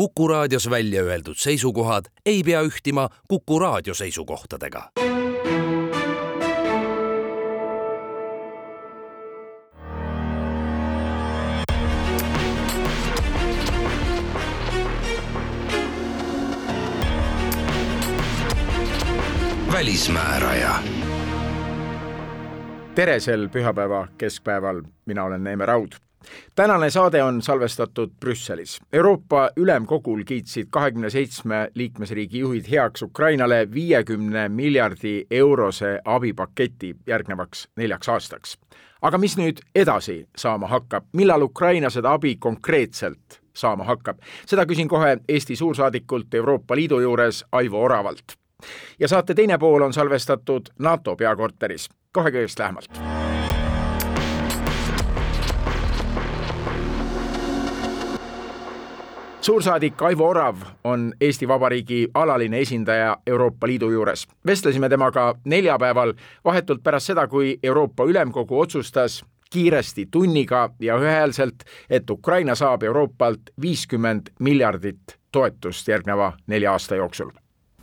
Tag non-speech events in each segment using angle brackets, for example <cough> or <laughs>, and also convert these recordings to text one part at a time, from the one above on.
Kuku raadios välja öeldud seisukohad ei pea ühtima Kuku raadio seisukohtadega. välismääraja. Tere sel pühapäeva keskpäeval, mina olen Neeme Raud tänane saade on salvestatud Brüsselis. Euroopa Ülemkogul kiitsid kahekümne seitsme liikmesriigi juhid heaks Ukrainale viiekümne miljardi eurose abipaketi järgnevaks neljaks aastaks. aga mis nüüd edasi saama hakkab, millal Ukraina seda abi konkreetselt saama hakkab, seda küsin kohe Eesti suursaadikult Euroopa Liidu juures Aivo Oravalt. ja saate teine pool on salvestatud NATO peakorteris, kohe kõigest lähemalt suursaadik Aivo Orav on Eesti Vabariigi alaline esindaja Euroopa Liidu juures. vestlesime temaga neljapäeval vahetult pärast seda, kui Euroopa Ülemkogu otsustas kiiresti tunniga ja ühehäälselt, et Ukraina saab Euroopalt viiskümmend miljardit toetust järgneva nelja aasta jooksul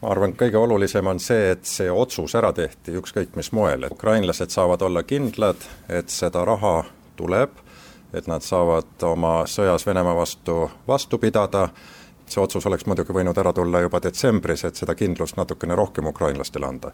ma arvan, kõige olulisem on see, et see otsus ära tehti ükskõik mis moel, et ukrainlased saavad olla kindlad, et seda raha tuleb et nad saavad oma sõjas Venemaa vastu vastu pidada, see otsus oleks muidugi võinud ära tulla juba detsembris, et seda kindlust natukene rohkem ukrainlastele anda.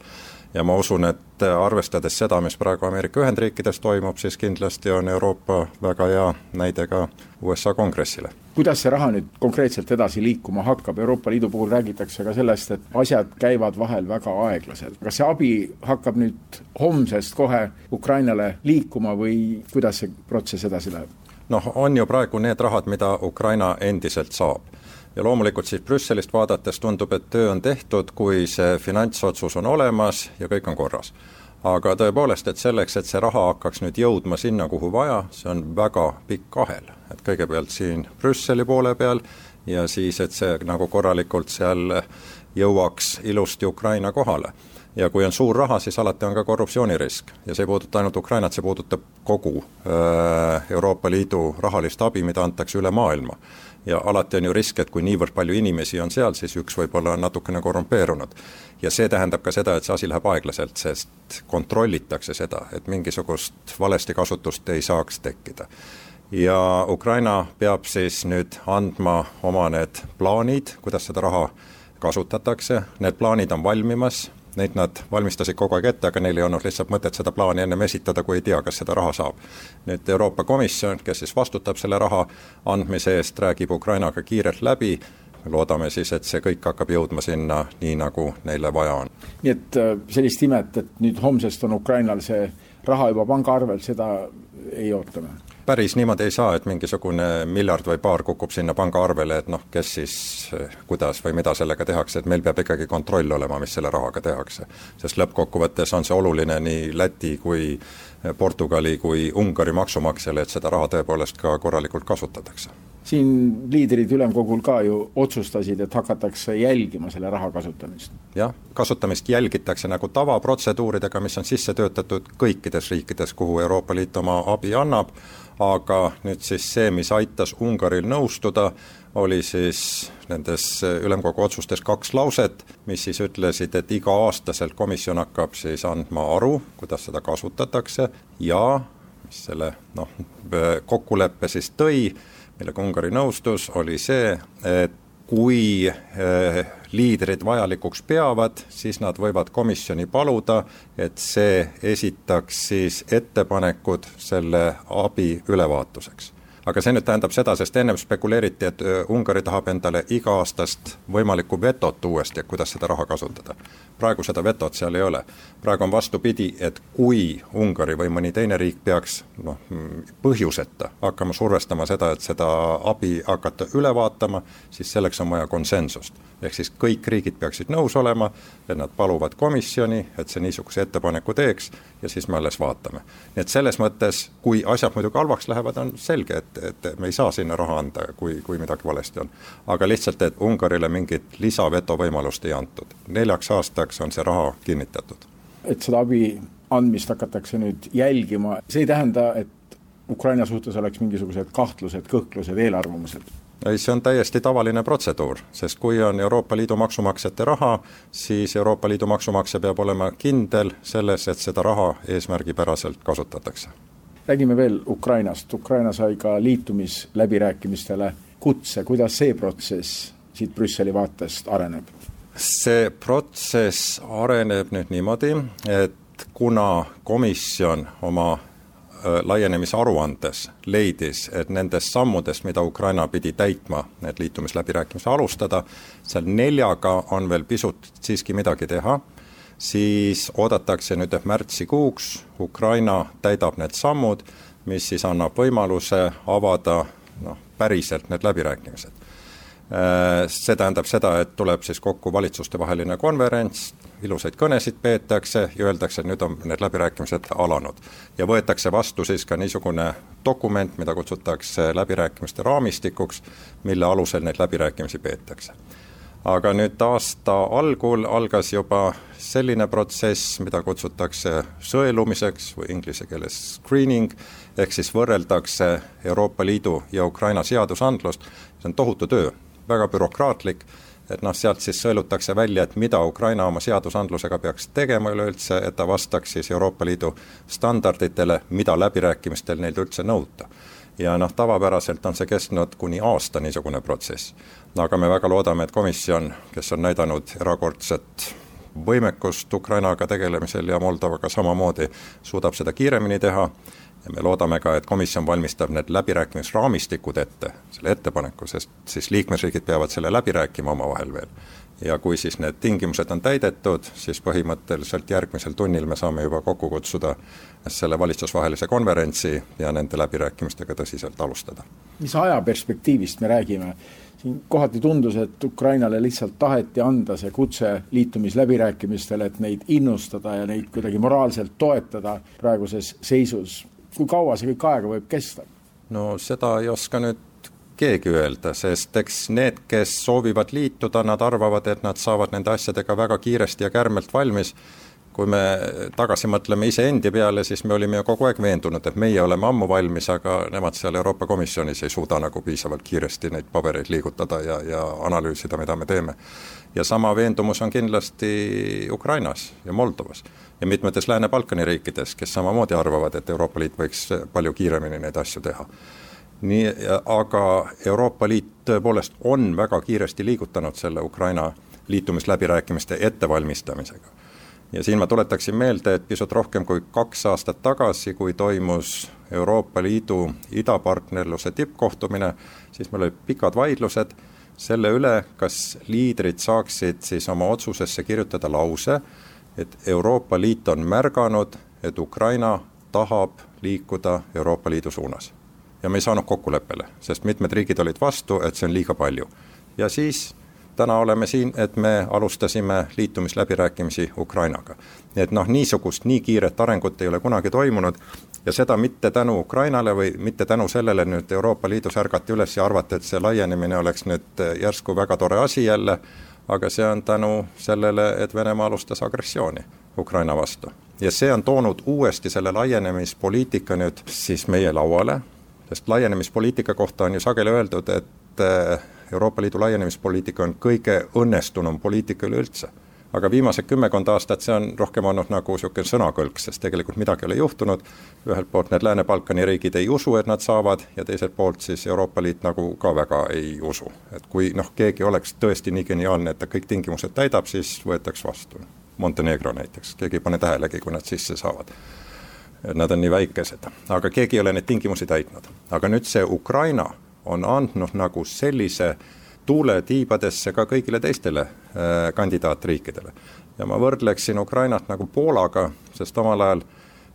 ja ma usun, et arvestades seda, mis praegu Ameerika Ühendriikides toimub, siis kindlasti on Euroopa väga hea näide ka USA kongressile. Kuidas see raha nüüd konkreetselt edasi liikuma hakkab, Euroopa Liidu puhul räägitakse ka sellest, et asjad käivad vahel väga aeglaselt, kas see abi hakkab nüüd homsest kohe Ukrainale liikuma või kuidas see protsess edasi läheb? noh, on ju praegu need rahad, mida Ukraina endiselt saab ja loomulikult siis Brüsselist vaadates tundub, et töö on tehtud, kui see finantsotsus on olemas ja kõik on korras. aga tõepoolest, et selleks, et see raha hakkaks nüüd jõudma sinna, kuhu vaja, see on väga pikk ahel, et kõigepealt siin Brüsseli poole peal ja siis, et see nagu korralikult seal jõuaks ilusti Ukraina kohale ja kui on suur raha, siis alati on ka korruptsioonirisk ja see ei puuduta ainult Ukrainat, see puudutab kogu äh, Euroopa Liidu rahalist abi, mida antakse üle maailma ja alati on ju risk, et kui niivõrd palju inimesi on seal, siis üks võib-olla on natukene korrumpeerunud. ja see tähendab ka seda, et see asi läheb aeglaselt, sest kontrollitakse seda, et mingisugust valesti kasutust ei saaks tekkida. Ja Ukraina peab siis nüüd andma oma need plaanid, kuidas seda raha kasutatakse, need plaanid on valmimas, Neid nad valmistasid kogu aeg ette, aga neil ei olnud lihtsalt mõtet seda plaani ennem esitada, kui ei tea, kas seda raha saab. nüüd Euroopa Komisjon, kes siis vastutab selle raha andmise eest, räägib Ukrainaga kiirelt läbi, loodame siis, et see kõik hakkab jõudma sinna nii, nagu neile vaja on. nii et äh, sellist imet, et nüüd homsest on Ukrainal see raha juba pangaarvel, seda ei oota me? Päris niimoodi ei saa, et mingisugune miljard või paar kukub sinna pangaarvele, et noh, kes siis, kuidas või mida sellega tehakse, et meil peab ikkagi kontroll olema, mis selle rahaga tehakse. sest lõppkokkuvõttes on see oluline nii Läti kui Portugali kui Ungari maksumaksjale, et seda raha tõepoolest ka korralikult kasutatakse siin liidrid ülemkogul ka ju otsustasid, et hakatakse jälgima selle raha kasutamist. jah, kasutamist jälgitakse nagu tavaprotseduuridega, mis on sisse töötatud kõikides riikides, kuhu Euroopa Liit oma abi annab, aga nüüd siis see, mis aitas Ungaril nõustuda, oli siis nendes ülemkogu otsustes kaks lauset, mis siis ütlesid, et iga-aastaselt komisjon hakkab siis andma aru, kuidas seda kasutatakse ja mis selle noh, kokkuleppe siis tõi, millega Ungari nõustus, oli see, et kui eh, liidrid vajalikuks peavad, siis nad võivad komisjoni paluda, et see esitaks siis ettepanekud selle abi ülevaatuseks aga see nüüd tähendab seda, sest ennem spekuleeriti, et Ungari tahab endale iga-aastast võimalikku vetot uuesti, et kuidas seda raha kasutada. Praegu seda vetot seal ei ole. praegu on vastupidi, et kui Ungari või mõni teine riik peaks noh, põhjuseta hakkama survestama seda, et seda abi hakata üle vaatama, siis selleks on vaja konsensust. ehk siis kõik riigid peaksid nõus olema, et nad paluvad komisjoni, et see niisuguse ettepaneku teeks ja siis me alles vaatame. nii et selles mõttes, kui asjad muidugi halvaks lähevad, on selge, et et, me ei saa sinna raha anda, kui, kui midagi valesti on. aga lihtsalt, et Ungarile mingit lisaveto võimalust ei antud. neljaks aastaks on see raha kinnitatud. et seda abi andmist hakatakse nüüd jälgima, see ei tähenda, et Ukraina suhtes oleks mingisugused kahtlused, kõhklused, eelarvamused? ei, see on täiesti tavaline protseduur, sest kui on Euroopa Liidu maksumaksjate raha, siis Euroopa Liidu maksumaksja peab olema kindel selles, et seda raha eesmärgipäraselt kasutatakse. räägime veel Ukrainast, Ukraina sai ka liitumisläbirääkimistele kutse, kuidas see protsess siit Brüsseli vaatest areneb? See protsess areneb nüüd niimoodi, et kuna komisjon oma laienemisaruandes leidis, et nendest sammudest, mida Ukraina pidi täitma, et liitumisläbirääkimisi alustada, seal neljaga on veel pisut siiski midagi teha, siis oodatakse nüüd, et märtsikuuks Ukraina täidab need sammud, mis siis annab võimaluse avada noh, päriselt need läbirääkimised see tähendab seda, et tuleb siis kokku valitsustevaheline konverents, ilusaid kõnesid peetakse ja öeldakse, et nüüd on need läbirääkimised alanud. ja võetakse vastu siis ka niisugune dokument, mida kutsutakse läbirääkimiste raamistikuks, mille alusel neid läbirääkimisi peetakse. aga nüüd aasta algul algas juba selline protsess, mida kutsutakse sõelumiseks või inglise keeles screening, ehk siis võrreldakse Euroopa Liidu ja Ukraina seadusandlust, see on tohutu töö, väga bürokraatlik et noh, sealt siis sõelutakse välja, et mida Ukraina oma seadusandlusega peaks tegema üleüldse, et ta vastaks siis Euroopa Liidu standarditele, mida läbirääkimistel neilt üldse nõuta. ja noh, tavapäraselt on see kestnud kuni aasta, niisugune protsess. aga me väga loodame, et komisjon, kes on näidanud erakordset võimekust Ukrainaga tegelemisel ja Moldovaga samamoodi, suudab seda kiiremini teha ja me loodame ka, et komisjon valmistab need läbirääkimisraamistikud ette, selle ettepaneku, sest siis liikmesriigid peavad selle läbi rääkima omavahel veel. ja kui siis need tingimused on täidetud, siis põhimõtteliselt järgmisel tunnil me saame juba kokku kutsuda selle valitsusvahelise konverentsi ja nende läbirääkimistega tõsiselt alustada. mis ajaperspektiivist me räägime? siin kohati tundus, et Ukrainale lihtsalt taheti anda see kutse liitumisläbirääkimistele, et neid innustada ja neid kuidagi moraalselt toetada praeguses seisus kui kaua see kõik aega võib kesta? no seda ei oska nüüd keegi öelda, sest eks need, kes soovivad liituda, nad arvavad, et nad saavad nende asjadega väga kiiresti ja kärmelt valmis. Kui me tagasi mõtleme iseendi peale, siis me olime ju kogu aeg veendunud, et meie oleme ammu valmis, aga nemad seal Euroopa Komisjonis ei suuda nagu piisavalt kiiresti neid pabereid liigutada ja, ja analüüsida, mida me teeme. ja sama veendumus on kindlasti Ukrainas ja Moldovas ja mitmetes Lääne-Balkani riikides, kes samamoodi arvavad, et Euroopa Liit võiks palju kiiremini neid asju teha. nii, aga Euroopa Liit tõepoolest on väga kiiresti liigutanud selle Ukraina liitumisläbirääkimiste ettevalmistamisega. Ja siin ma tuletaksin meelde, et pisut rohkem kui kaks aastat tagasi, kui toimus Euroopa Liidu idapartnerluse tippkohtumine, siis meil olid pikad vaidlused selle üle, kas liidrid saaksid siis oma otsusesse kirjutada lause, et Euroopa Liit on märganud, et Ukraina tahab liikuda Euroopa Liidu suunas. ja me ei saanud kokkuleppele, sest mitmed riigid olid vastu, et see on liiga palju. ja siis täna oleme siin, et me alustasime liitumisläbirääkimisi Ukrainaga. nii et noh, niisugust nii kiiret arengut ei ole kunagi toimunud ja seda mitte tänu Ukrainale või mitte tänu sellele nüüd Euroopa Liidus ärgati üles ja arvati, et see laienemine oleks nüüd järsku väga tore asi jälle, aga see on tänu sellele, et Venemaa alustas agressiooni Ukraina vastu. ja see on toonud uuesti selle laienemispoliitika nüüd siis meie lauale, sest laienemispoliitika kohta on ju sageli öeldud, et eh, Euroopa Liidu laienemispoliitika on kõige õnnestunum poliitika üleüldse aga viimased kümmekond aastat see on rohkem olnud nagu niisugune sõnakõlks, sest tegelikult midagi ei ole juhtunud, ühelt poolt need Lääne-Balkani riigid ei usu, et nad saavad, ja teiselt poolt siis Euroopa Liit nagu ka väga ei usu. et kui noh, keegi oleks tõesti nii geniaalne, et ta kõik tingimused täidab, siis võetaks vastu. Montenegro näiteks, keegi ei pane tähelegi, kui nad sisse saavad. Nad on nii väikesed, aga keegi ei ole neid tingimusi täitnud. aga nüüd see Ukraina on andnud nagu sellise tuule tiibadesse ka kõigile teistele äh, kandidaatriikidele. ja ma võrdleksin Ukrainat nagu Poolaga, sest omal ajal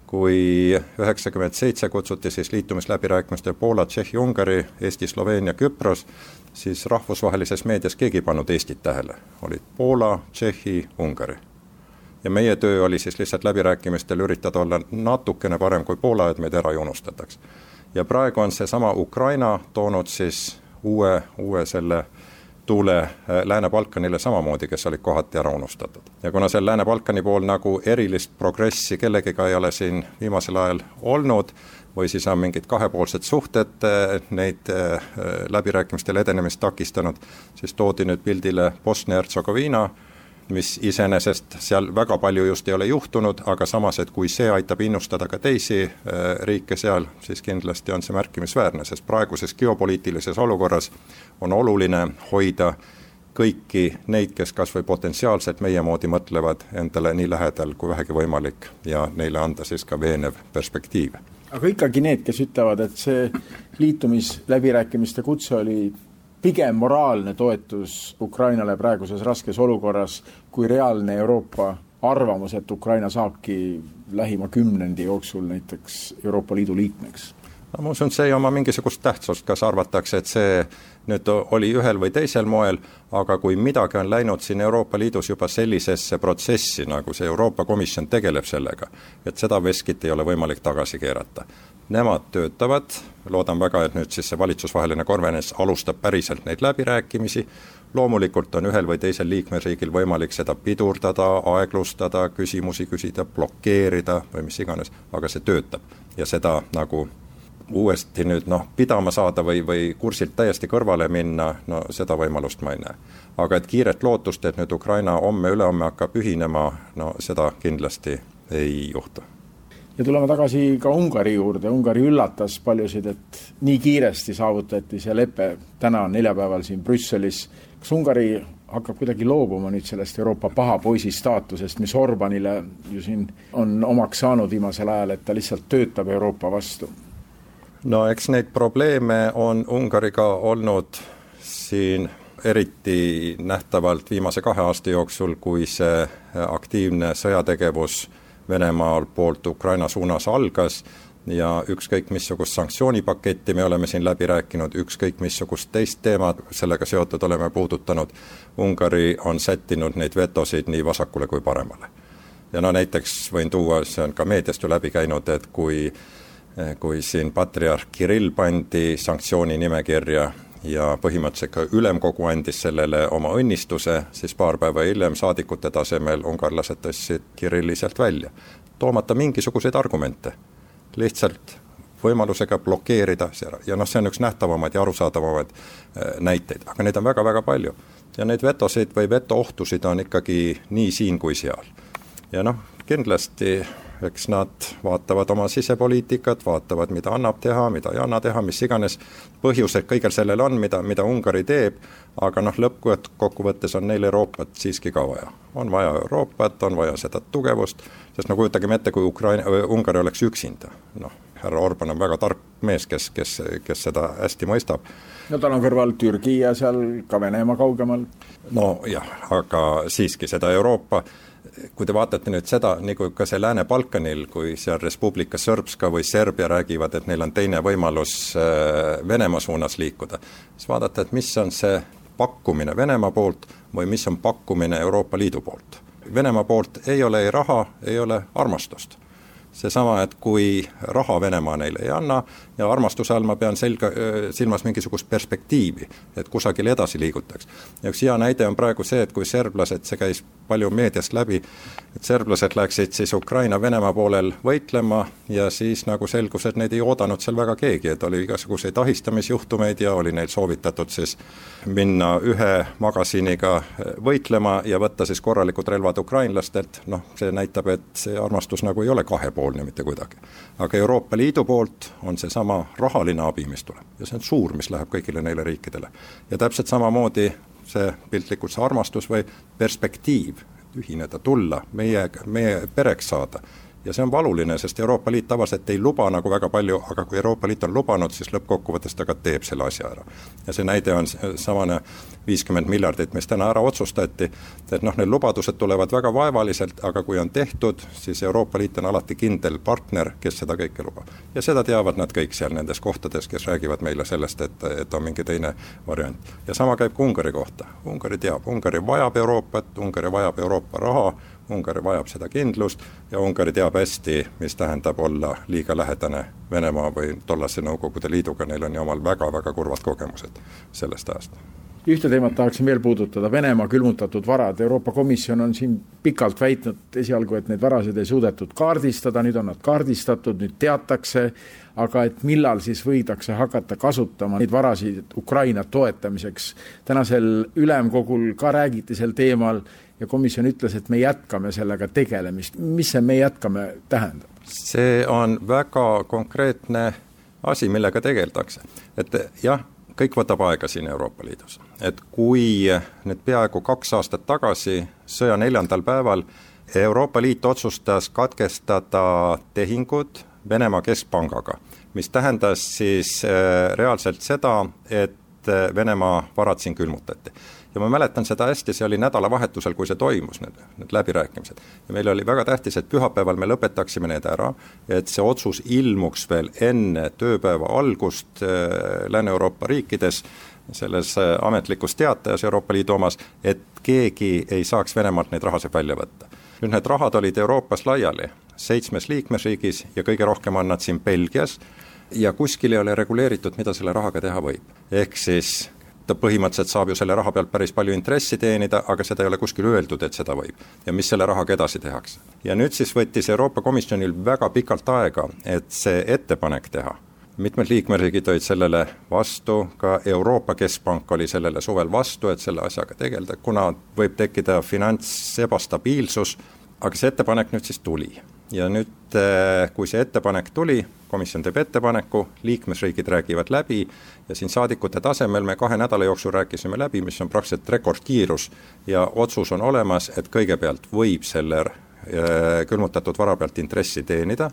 kui üheksakümmend seitse kutsuti siis liitumisläbirääkimistel Poola, Tšehhi, Ungari, Eesti, Sloveenia, Küpros, siis rahvusvahelises meedias keegi ei pannud Eestit tähele, olid Poola, Tšehhi, Ungari. ja meie töö oli siis lihtsalt läbirääkimistel üritada olla natukene parem kui Poola, et meid ära ei unustataks. Ja praegu on seesama Ukraina toonud siis uue, uue selle tuule äh, Lääne-Balkanile samamoodi, kes olid kohati ära unustatud. ja kuna seal Lääne-Balkani pool nagu erilist progressi kellegiga ei ole siin viimasel ajal olnud, või siis on mingid kahepoolsed suhted äh, neid äh, läbirääkimistel edenemist takistanud, siis toodi nüüd pildile Bosnia-Hertsegoviina, mis iseenesest seal väga palju just ei ole juhtunud, aga samas, et kui see aitab innustada ka teisi äh, riike seal, siis kindlasti on see märkimisväärne, sest praeguses geopoliitilises olukorras on oluline hoida kõiki neid, kes kas või potentsiaalselt meie moodi mõtlevad, endale nii lähedal kui vähegi võimalik ja neile anda siis ka veenev perspektiiv. aga ikkagi need, kes ütlevad, et see liitumisläbirääkimiste kutse oli pigem moraalne toetus Ukrainale praeguses raskes olukorras kui reaalne Euroopa arvamus, et Ukraina saabki lähima kümnendi jooksul näiteks Euroopa Liidu liikmeks? No ma usun, see ei oma mingisugust tähtsust, kas arvatakse, et see nüüd oli ühel või teisel moel, aga kui midagi on läinud siin Euroopa Liidus juba sellisesse protsessi, nagu see Euroopa Komisjon tegeleb sellega, et seda veskit ei ole võimalik tagasi keerata. Nemad töötavad, loodan väga, et nüüd siis see valitsusvaheline konverents alustab päriselt neid läbirääkimisi, loomulikult on ühel või teisel liikmesriigil võimalik seda pidurdada, aeglustada, küsimusi küsida, blokeerida või mis iganes, aga see töötab. Ja seda nagu uuesti nüüd noh, pidama saada või, või kursilt täiesti kõrvale minna, no seda võimalust ma ei näe. aga et kiiret lootust, et nüüd Ukraina homme-ülehomme hakkab ühinema, no seda kindlasti ei juhtu ja tuleme tagasi ka Ungari juurde, Ungari üllatas paljusid, et nii kiiresti saavutati see lepe täna, neljapäeval siin Brüsselis. kas Ungari hakkab kuidagi loobuma nüüd sellest Euroopa paha poisi staatusest, mis Orbanile ju siin on omaks saanud viimasel ajal, et ta lihtsalt töötab Euroopa vastu? No eks neid probleeme on Ungariga olnud siin eriti nähtavalt viimase kahe aasta jooksul, kui see aktiivne sõjategevus Venemaal poolt Ukraina suunas algas ja ükskõik missugust sanktsioonipaketti me oleme siin läbi rääkinud, ükskõik missugust teist teemat sellega seotud oleme puudutanud, Ungari on sättinud neid vetosid nii vasakule kui paremale. ja no näiteks võin tuua, see on ka meediast ju läbi käinud, et kui kui siin patriarh Kirill pandi sanktsiooni nimekirja ja põhimõtteliselt ka ülemkogu andis sellele oma õnnistuse, siis paar päeva hiljem saadikute tasemel ungarlased tõstsid Kirilli sealt välja, toomata mingisuguseid argumente, lihtsalt võimalusega blokeerida ja noh, see on üks nähtavamaid ja arusaadavamaid äh, näiteid, aga neid on väga-väga palju. ja neid vetosid või vetoohtusid on ikkagi nii siin kui seal. ja noh, kindlasti eks nad vaatavad oma sisepoliitikat, vaatavad, mida annab teha, mida ei anna teha, mis iganes põhjused kõigel sellel on, mida, mida Ungari teeb, aga noh, lõppkokkuvõttes on neil Euroopat siiski ka vaja. on vaja Euroopat, on vaja seda tugevust, sest no kujutagem ette, kui Ukraina, Ungari oleks üksinda, noh, härra Orban on väga tark mees, kes, kes, kes seda hästi mõistab. no tal on kõrval Türgi ja seal ka Venemaa kaugemal. nojah, aga siiski seda Euroopa kui te vaatate nüüd seda, nagu ka see Lääne-Balkanil, kui seal Res Publica Srpska või Serbia räägivad, et neil on teine võimalus äh, Venemaa suunas liikuda, siis vaadata, et mis on see pakkumine Venemaa poolt või mis on pakkumine Euroopa Liidu poolt. Venemaa poolt ei ole ei raha, ei ole armastust seesama, et kui raha Venemaa neile ei anna ja armastuse all ma pean selga, silmas mingisugust perspektiivi, et kusagile edasi liigutaks. ja üks hea näide on praegu see, et kui serblased, see käis palju meediast läbi, et serblased läksid siis Ukraina-Venemaa poolel võitlema ja siis nagu selgus, et neid ei oodanud seal väga keegi, et oli igasuguseid ahistamisjuhtumeid ja oli neil soovitatud siis minna ühe magasiniga võitlema ja võtta siis korralikud relvad ukrainlastelt, noh, see näitab, et see armastus nagu ei ole kahepoolne mitte kuidagi. aga Euroopa Liidu poolt on seesama rahaline abi, mis tuleb ja see on suur, mis läheb kõigile neile riikidele. ja täpselt samamoodi see piltlikult see armastus või perspektiiv, ühineda, tulla, meie, meie pereks saada ja see on valuline, sest Euroopa Liit tavaliselt ei luba nagu väga palju, aga kui Euroopa Liit on lubanud, siis lõppkokkuvõttes ta ka teeb selle asja ära. ja see näide on samane viiskümmend miljardit, mis täna ära otsustati, et noh, need lubadused tulevad väga vaevaliselt, aga kui on tehtud, siis Euroopa Liit on alati kindel partner, kes seda kõike lubab. ja seda teavad nad kõik seal nendes kohtades, kes räägivad meile sellest, et, et on mingi teine variant. ja sama käib ka Ungari kohta, Ungari teab, Ungari vajab Euroopat, Ungari vajab Euroopa raha, Ungari vajab seda kindlust ja Ungari teab hästi, mis tähendab olla liiga lähedane Venemaa või tollase Nõukogude Liiduga, neil on ju omal väga-väga kurvad kogemused sellest ajast. Ühte teemat tahaksin veel puudutada, Venemaa külmutatud varad, Euroopa Komisjon on siin pikalt väitnud esialgu, et neid varasid ei suudetud kaardistada, nüüd on nad kaardistatud, nüüd teatakse, aga et millal siis võidakse hakata kasutama neid varasid Ukraina toetamiseks. tänasel ülemkogul ka räägiti sel teemal ja komisjon ütles, et me jätkame sellega tegelemist. mis see me jätkame tähendab? see on väga konkreetne asi, millega tegeldakse. et jah, kõik võtab aega siin Euroopa Liidus. et kui nüüd peaaegu kaks aastat tagasi, sõja neljandal päeval, Euroopa Liit otsustas katkestada tehingud Venemaa keskpangaga, mis tähendas siis äh, reaalselt seda, et äh, Venemaa varad siin külmutati ja ma mäletan seda hästi, see oli nädalavahetusel, kui see toimus, need, need läbirääkimised. ja meil oli väga tähtis, et pühapäeval me lõpetaksime need ära, et see otsus ilmuks veel enne tööpäeva algust äh, Lääne-Euroopa riikides, selles äh, ametlikus teatajas Euroopa Liidu omas, et keegi ei saaks Venemaalt neid rahasid välja võtta. nüüd need rahad olid Euroopas laiali, seitsmes liikmesriigis ja kõige rohkem on nad siin Belgias ja kuskil ei ole reguleeritud, mida selle rahaga teha võib. ehk siis ta põhimõtteliselt saab ju selle raha pealt päris palju intressi teenida, aga seda ei ole kuskil öeldud, et seda võib. ja mis selle rahaga edasi tehakse. ja nüüd siis võttis Euroopa Komisjonil väga pikalt aega, et see ettepanek teha mitmed liikmeriigid olid sellele vastu, ka Euroopa Keskpank oli sellele suvel vastu, et selle asjaga tegeleda, kuna võib tekkida finants ebastabiilsus, aga see ettepanek nüüd siis tuli. Ja nüüd, eh, kui see ettepanek tuli, komisjon teeb ettepaneku, liikmesriigid räägivad läbi ja siin saadikute tasemel me kahe nädala jooksul rääkisime läbi, mis on praktiliselt rekordkiirus ja otsus on olemas, et kõigepealt võib selle äh, külmutatud vara pealt intressi teenida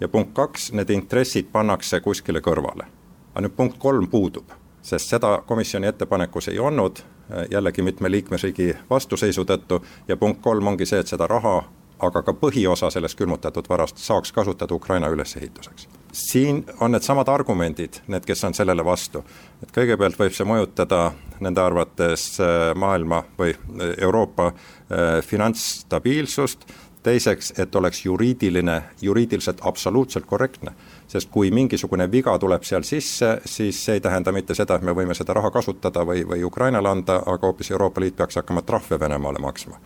ja punkt kaks, need intressid pannakse kuskile kõrvale. aga nüüd punkt kolm puudub, sest seda komisjoni ettepanekus ei olnud, äh, jällegi mitme liikmesriigi vastuseisu tõttu ja punkt kolm ongi see, et seda raha aga ka põhiosa sellest külmutatud varast saaks kasutada Ukraina ülesehituseks. siin on needsamad argumendid, need, kes on sellele vastu. et kõigepealt võib see mõjutada nende arvates äh, maailma või äh, Euroopa äh, finantsstabiilsust, teiseks, et oleks juriidiline, juriidiliselt absoluutselt korrektne. sest kui mingisugune viga tuleb seal sisse, siis see ei tähenda mitte seda, et me võime seda raha kasutada või, või Ukrainale anda, aga hoopis Euroopa Liit peaks hakkama trahve Venemaale maksma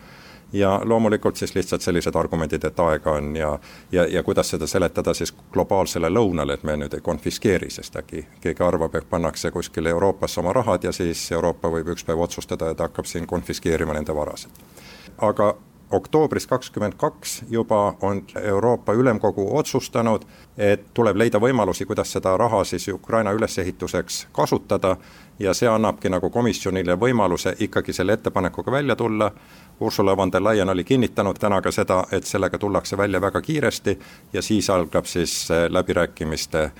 ja loomulikult siis lihtsalt sellised argumendid, et aega on ja ja, ja kuidas seda seletada siis globaalsele lõunale, et me nüüd ei konfiskeeri, sest äkki keegi arvab, et pannakse kuskile Euroopasse oma rahad ja siis Euroopa võib üks päev otsustada, et hakkab siin konfiskeerima nende varasid. aga oktoobris kakskümmend kaks juba on Euroopa Ülemkogu otsustanud, et tuleb leida võimalusi, kuidas seda raha siis Ukraina ülesehituseks kasutada ja see annabki nagu komisjonile võimaluse ikkagi selle ettepanekuga välja tulla Ursula von der Leyen oli kinnitanud täna ka seda, et sellega tullakse välja väga kiiresti ja siis algab siis läbirääkimiste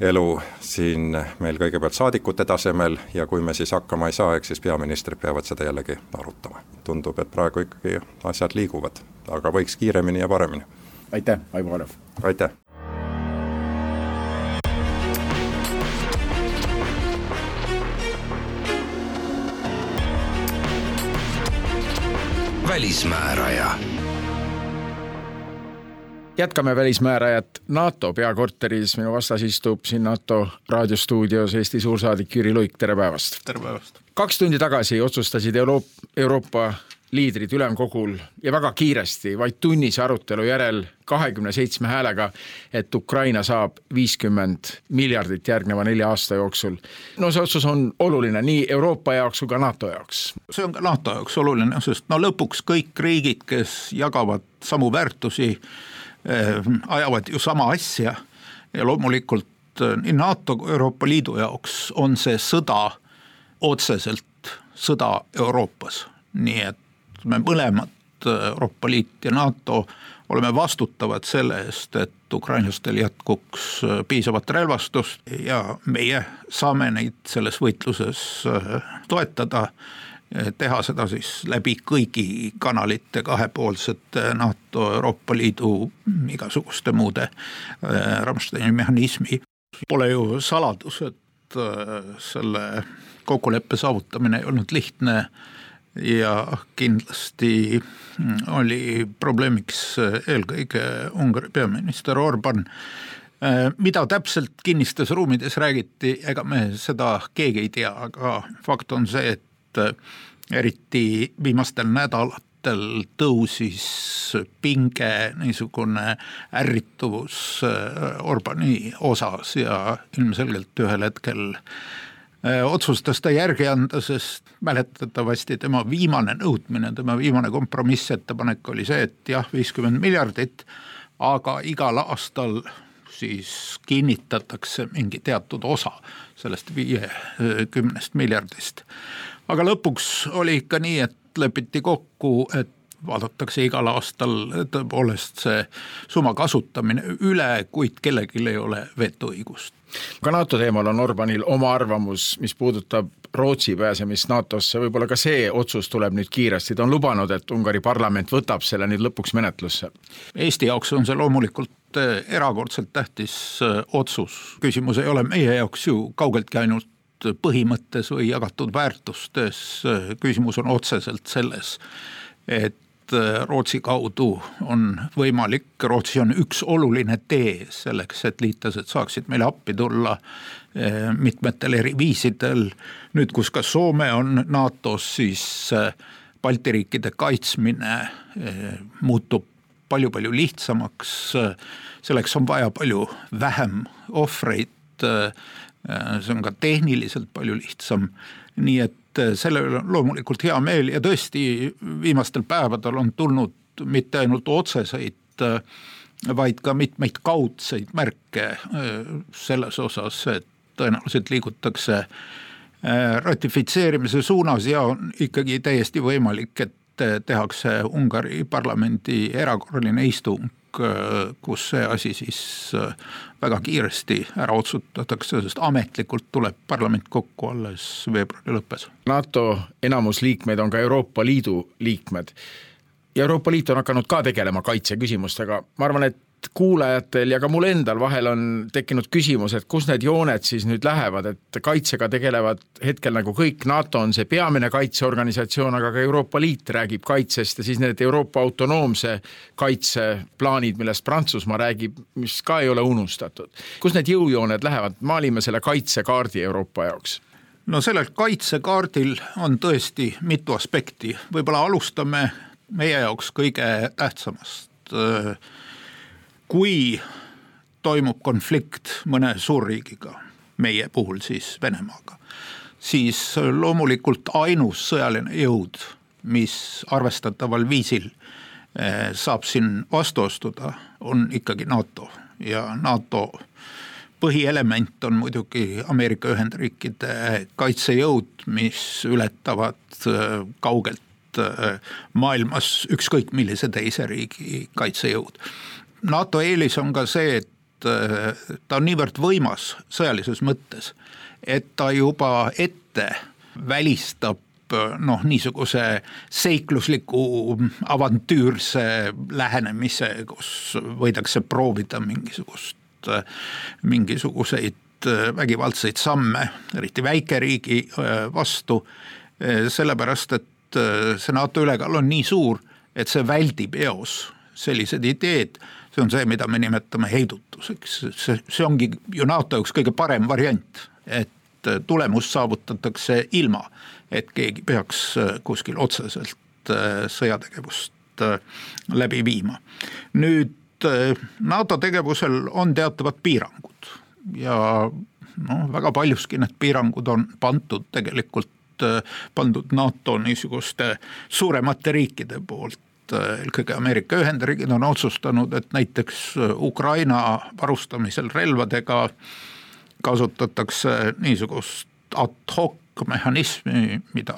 elu siin meil kõigepealt saadikute tasemel ja kui me siis hakkama ei saa, eks siis peaministrid peavad seda jällegi arutama. tundub, et praegu ikkagi asjad liiguvad, aga võiks kiiremini ja paremini. aitäh, Aivo Alev! aitäh! Välismääraja. jätkame Välismäärajat NATO peakorteris, minu vastas istub siin NATO raadiostuudios Eesti suursaadik Jüri Luik, tere päevast! tere päevast! kaks tundi tagasi otsustasid Euroop-, Euroopa liidrid ülemkogul ja väga kiiresti, vaid tunnise arutelu järel kahekümne seitsme häälega, et Ukraina saab viiskümmend miljardit järgneva nelja aasta jooksul. no see otsus on oluline nii Euroopa jaoks kui ka NATO jaoks. see on ka NATO jaoks oluline, sest no lõpuks kõik riigid, kes jagavad samu väärtusi eh,, ajavad ju sama asja ja loomulikult eh, nii NATO kui Euroopa Liidu jaoks on see sõda otseselt sõda Euroopas, nii et me mõlemad, Euroopa Liit ja NATO, oleme vastutavad selle eest, et ukrainlastel jätkuks piisavat relvastust ja meie saame neid selles võitluses äh, toetada, teha seda siis läbi kõigi kanalite, kahepoolsete NATO, Euroopa Liidu, igasuguste muude äh, Rammsteini mehhanismi. Pole ju saladus, et äh, selle kokkuleppe saavutamine ei olnud lihtne ja kindlasti oli probleemiks eelkõige Ungari peaminister Orban. mida täpselt kinnistes ruumides räägiti, ega me seda keegi ei tea, aga fakt on see, et eriti viimastel nädalatel tõusis pinge, niisugune ärrituvus Orbani osas ja ilmselgelt ühel hetkel otsustas ta järgi anda, sest mäletatavasti tema viimane nõudmine, tema viimane kompromissettepanek oli see, et jah, viiskümmend miljardit, aga igal aastal siis kinnitatakse mingi teatud osa sellest viiekümnest miljardist. aga lõpuks oli ikka nii, et lepiti kokku, et vaadatakse igal aastal tõepoolest see summa kasutamine üle, kuid kellelgi ei ole vetoõigust. ka NATO teemal on Orbanil oma arvamus, mis puudutab Rootsi pääsemist NATO-sse, võib-olla ka see otsus tuleb nüüd kiiresti, ta on lubanud, et Ungari parlament võtab selle nüüd lõpuks menetlusse. Eesti jaoks on see loomulikult eh, erakordselt tähtis eh, otsus, küsimus ei ole meie jaoks ju kaugeltki ainult põhimõttes või jagatud väärtustes, küsimus on otseselt selles, et Rootsi kaudu on võimalik, Rootsi on üks oluline tee selleks, et liitlased saaksid meile appi tulla Eh, mitmetel eri viisidel. nüüd, kus ka Soome on NATO-s, siis eh, Balti riikide kaitsmine muutub palju-palju lihtsamaks. selleks on vaja palju vähem ohvreid. see on ka tehniliselt palju lihtsam, nii et selle üle on loomulikult hea meel ja tõesti viimastel päevadel on tulnud mitte ainult otseseid vaid ka mitmeid kaudseid märke selles osas, et tõenäoliselt liigutakse ratifitseerimise suunas ja on ikkagi täiesti võimalik, et tehakse Ungari parlamendi erakorraline istung, äh, kus see asi siis äh, väga kiiresti ära otsutatakse, sest ametlikult tuleb parlament kokku alles veebruari lõppes. NATO enamusliikmed on ka Euroopa Liidu liikmed Euroopa Liit on hakanud ka tegelema kaitseküsimustega, ma arvan, et kuulajatel ja ka mul endal vahel on tekkinud küsimus, et kus need jooned siis nüüd lähevad, et kaitsega tegelevad hetkel nagu kõik, NATO on see peamine kaitseorganisatsioon, aga ka Euroopa Liit räägib kaitsest ja siis need Euroopa autonoomse kaitse plaanid, millest Prantsusmaa räägib, mis ka ei ole unustatud. kus need jõujooned lähevad, maalime selle kaitsekaardi Euroopa jaoks. No sellel kaitsekaardil on tõesti mitu aspekti, võib-olla alustame meie jaoks kõige tähtsamast kui toimub konflikt mõne suurriigiga, meie puhul siis Venemaaga, siis loomulikult ainus sõjaline jõud, mis arvestataval viisil eh, saab siin vastu astuda, on ikkagi NATO. Ja NATO põhielement on muidugi Ameerika Ühendriikide kaitsejõud, mis ületavad eh, kaugelt eh, maailmas ükskõik millise teise riigi kaitsejõud NATO eelis on ka see, et äh, ta on niivõrd võimas sõjalises mõttes, et ta juba ette välistab äh, noh, niisuguse seiklusliku avantüürse lähenemise, kus võidakse proovida mingisugust, äh, mingisuguseid vägivaldseid samme, eriti väikeriigi vastu, sellepärast et see NATO ülekaal on nii suur, et see väldib eos sellised ideed see on see, mida me nimetame heidutuseks, see, see ongi ju NATO jaoks kõige parem variant, et tulemus saavutatakse ilma, et keegi peaks äh, kuskil otseselt äh, sõjategevust äh, läbi viima. nüüd NATO tegevusel on teatavad piirangud ja noh, väga paljuski need piirangud on pandud tegelikult pandud NATO niisuguste suuremate riikide poolt, Äh, eelkõige Ameerika Ühendriigid on otsustanud, et näiteks äh, Ukraina varustamisel relvadega kasutatakse niisugust ad hoc mehhanismi, mida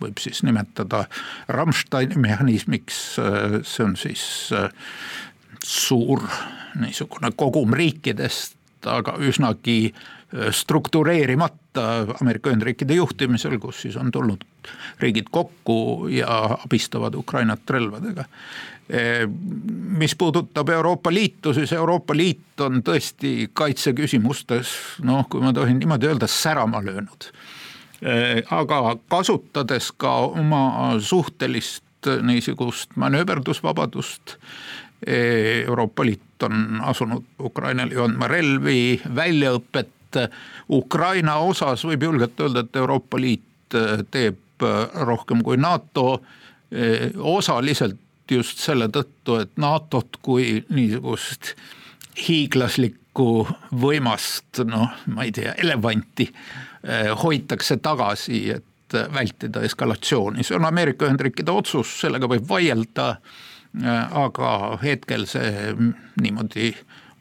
võib siis nimetada Rammsteini mehhanismiks, äh, see on siis suur niisugune kogum riikidest, aga üsnagi struktureerimata Ameerika Ühendriikide juhtimisel, kus siis on tulnud riigid kokku ja abistavad Ukrainat relvadega. mis puudutab Euroopa Liitu, siis Euroopa Liit on tõesti kaitseküsimustes noh, kui ma tohin niimoodi öelda, särama löönud. aga kasutades ka oma suhtelist niisugust manööverdusvabadust Euroopa Liit on asunud Ukrainale ju andma relvi, väljaõpet. Ukraina osas võib julgelt öelda, et Euroopa Liit teeb rohkem kui NATO, osaliselt just selle tõttu, et NATO-t kui niisugust hiiglaslikku võimast, noh, ma ei tea, elevanti hoitakse tagasi, et vältida eskalatsiooni, see on Ameerika Ühendriikide otsus, sellega võib vaielda, aga hetkel see niimoodi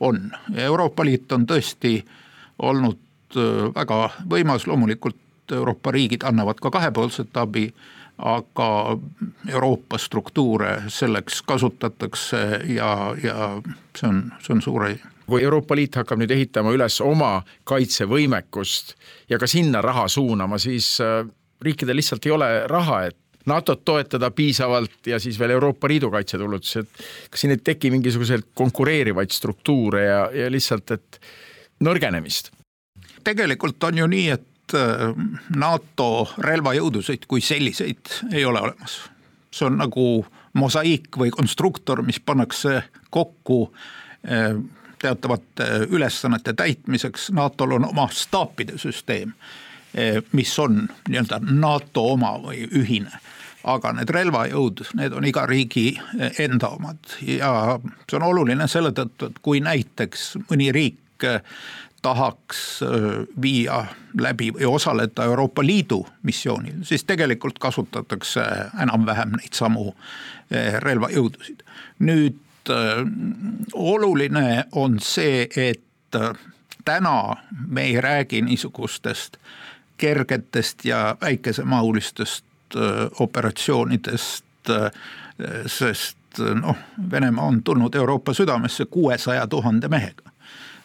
on. Euroopa Liit on tõesti olnud väga võimas, loomulikult Euroopa riigid annavad ka kahepoolset abi aga Euroopa struktuure selleks kasutatakse ja, ja see on, see on suur asi. Kui Euroopa Liit hakkab nüüd ehitama üles oma kaitsevõimekust ja ka sinna raha suunama, siis äh, riikidel lihtsalt ei ole raha, et NATO-t toetada piisavalt ja siis veel Euroopa Liidu kaitsetulutusi, et kas siin ei teki mingisuguseid konkureerivaid struktuure ja, ja lihtsalt, et nõrgenemist? tegelikult on ju nii, et Äh, NATO relvajõudusid kui selliseid ei ole olemas. see on nagu mosaiik või konstruktor, mis pannakse kokku äh, teatavate ülesannete täitmiseks, NATO-l on oma staapide süsteem, äh, mis on nii-öelda NATO oma või ühine aga need relvajõud, need on iga riigi enda omad ja see on oluline selle tõttu, et kui näiteks mõni riik tahaks viia läbi või osaleda Euroopa Liidu missioonil, siis tegelikult kasutatakse enam-vähem neid samu relvajõudusid. nüüd oluline on see, et täna me ei räägi niisugustest kergetest ja väikesemahulistest operatsioonidest, sest noh, Venemaa on tulnud Euroopa südamesse kuuesaja tuhande mehega.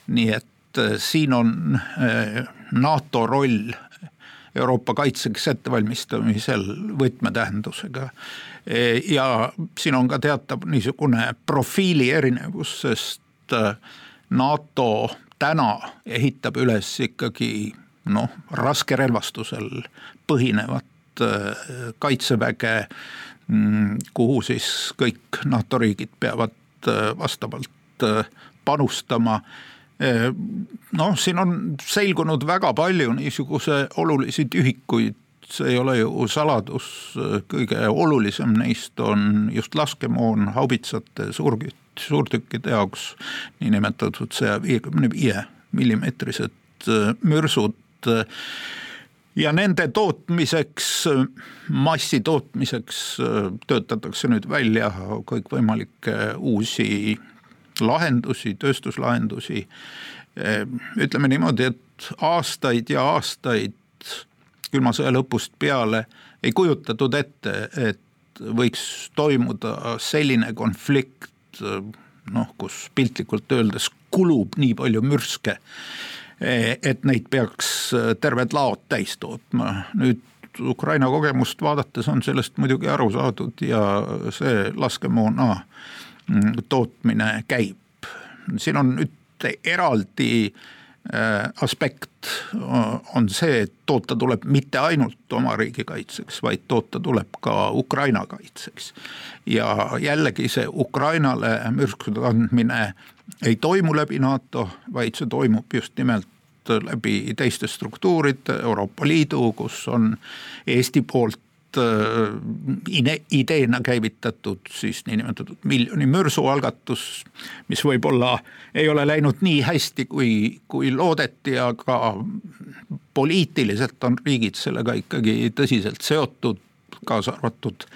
Nii et äh, siin on äh, NATO roll Euroopa kaitseks ettevalmistamisel võtmetähendusega. E, ja siin on ka teatav niisugune profiili erinevus, sest äh, NATO täna ehitab üles ikkagi noh, raskerelvastusel põhinevat kaitseväge, mm, kuhu siis kõik NATO riigid peavad vastavalt panustama noh, siin on selgunud väga palju niisuguse olulisi tühikuid, see ei ole ju saladus, kõige olulisem neist on just laskemoon haubitsate suurkütt, suurtükkide jaoks niinimetatud saja viiekümne viie millimeetrised mürsud. Ja nende tootmiseks, massi tootmiseks töötatakse nüüd välja kõikvõimalikke uusi lahendusi, tööstuslahendusi. ütleme niimoodi, et aastaid ja aastaid külma sõja lõpust peale ei kujutatud ette, et võiks toimuda selline konflikt, noh, kus piltlikult öeldes kulub nii palju mürske, et neid peaks terved laod täis tootma. nüüd Ukraina kogemust vaadates on sellest muidugi aru saadud ja see laskemoona Mm, tootmine käib. siin on nüüd eraldi äh, aspekt on see, et toota tuleb mitte ainult oma riigi kaitseks, vaid toota tuleb ka Ukraina kaitseks. ja jällegi see Ukrainale mürskude andmine ei toimu läbi NATO, vaid see toimub just nimelt läbi teiste struktuuride, Euroopa Liidu, kus on Eesti poolt Äh, ideena käivitatud siis niinimetatud miljoni mürsu algatus, mis võib-olla ei ole läinud nii hästi, kui, kui loodeti, aga poliitiliselt on riigid sellega ikkagi tõsiselt seotud, kaasa arvatud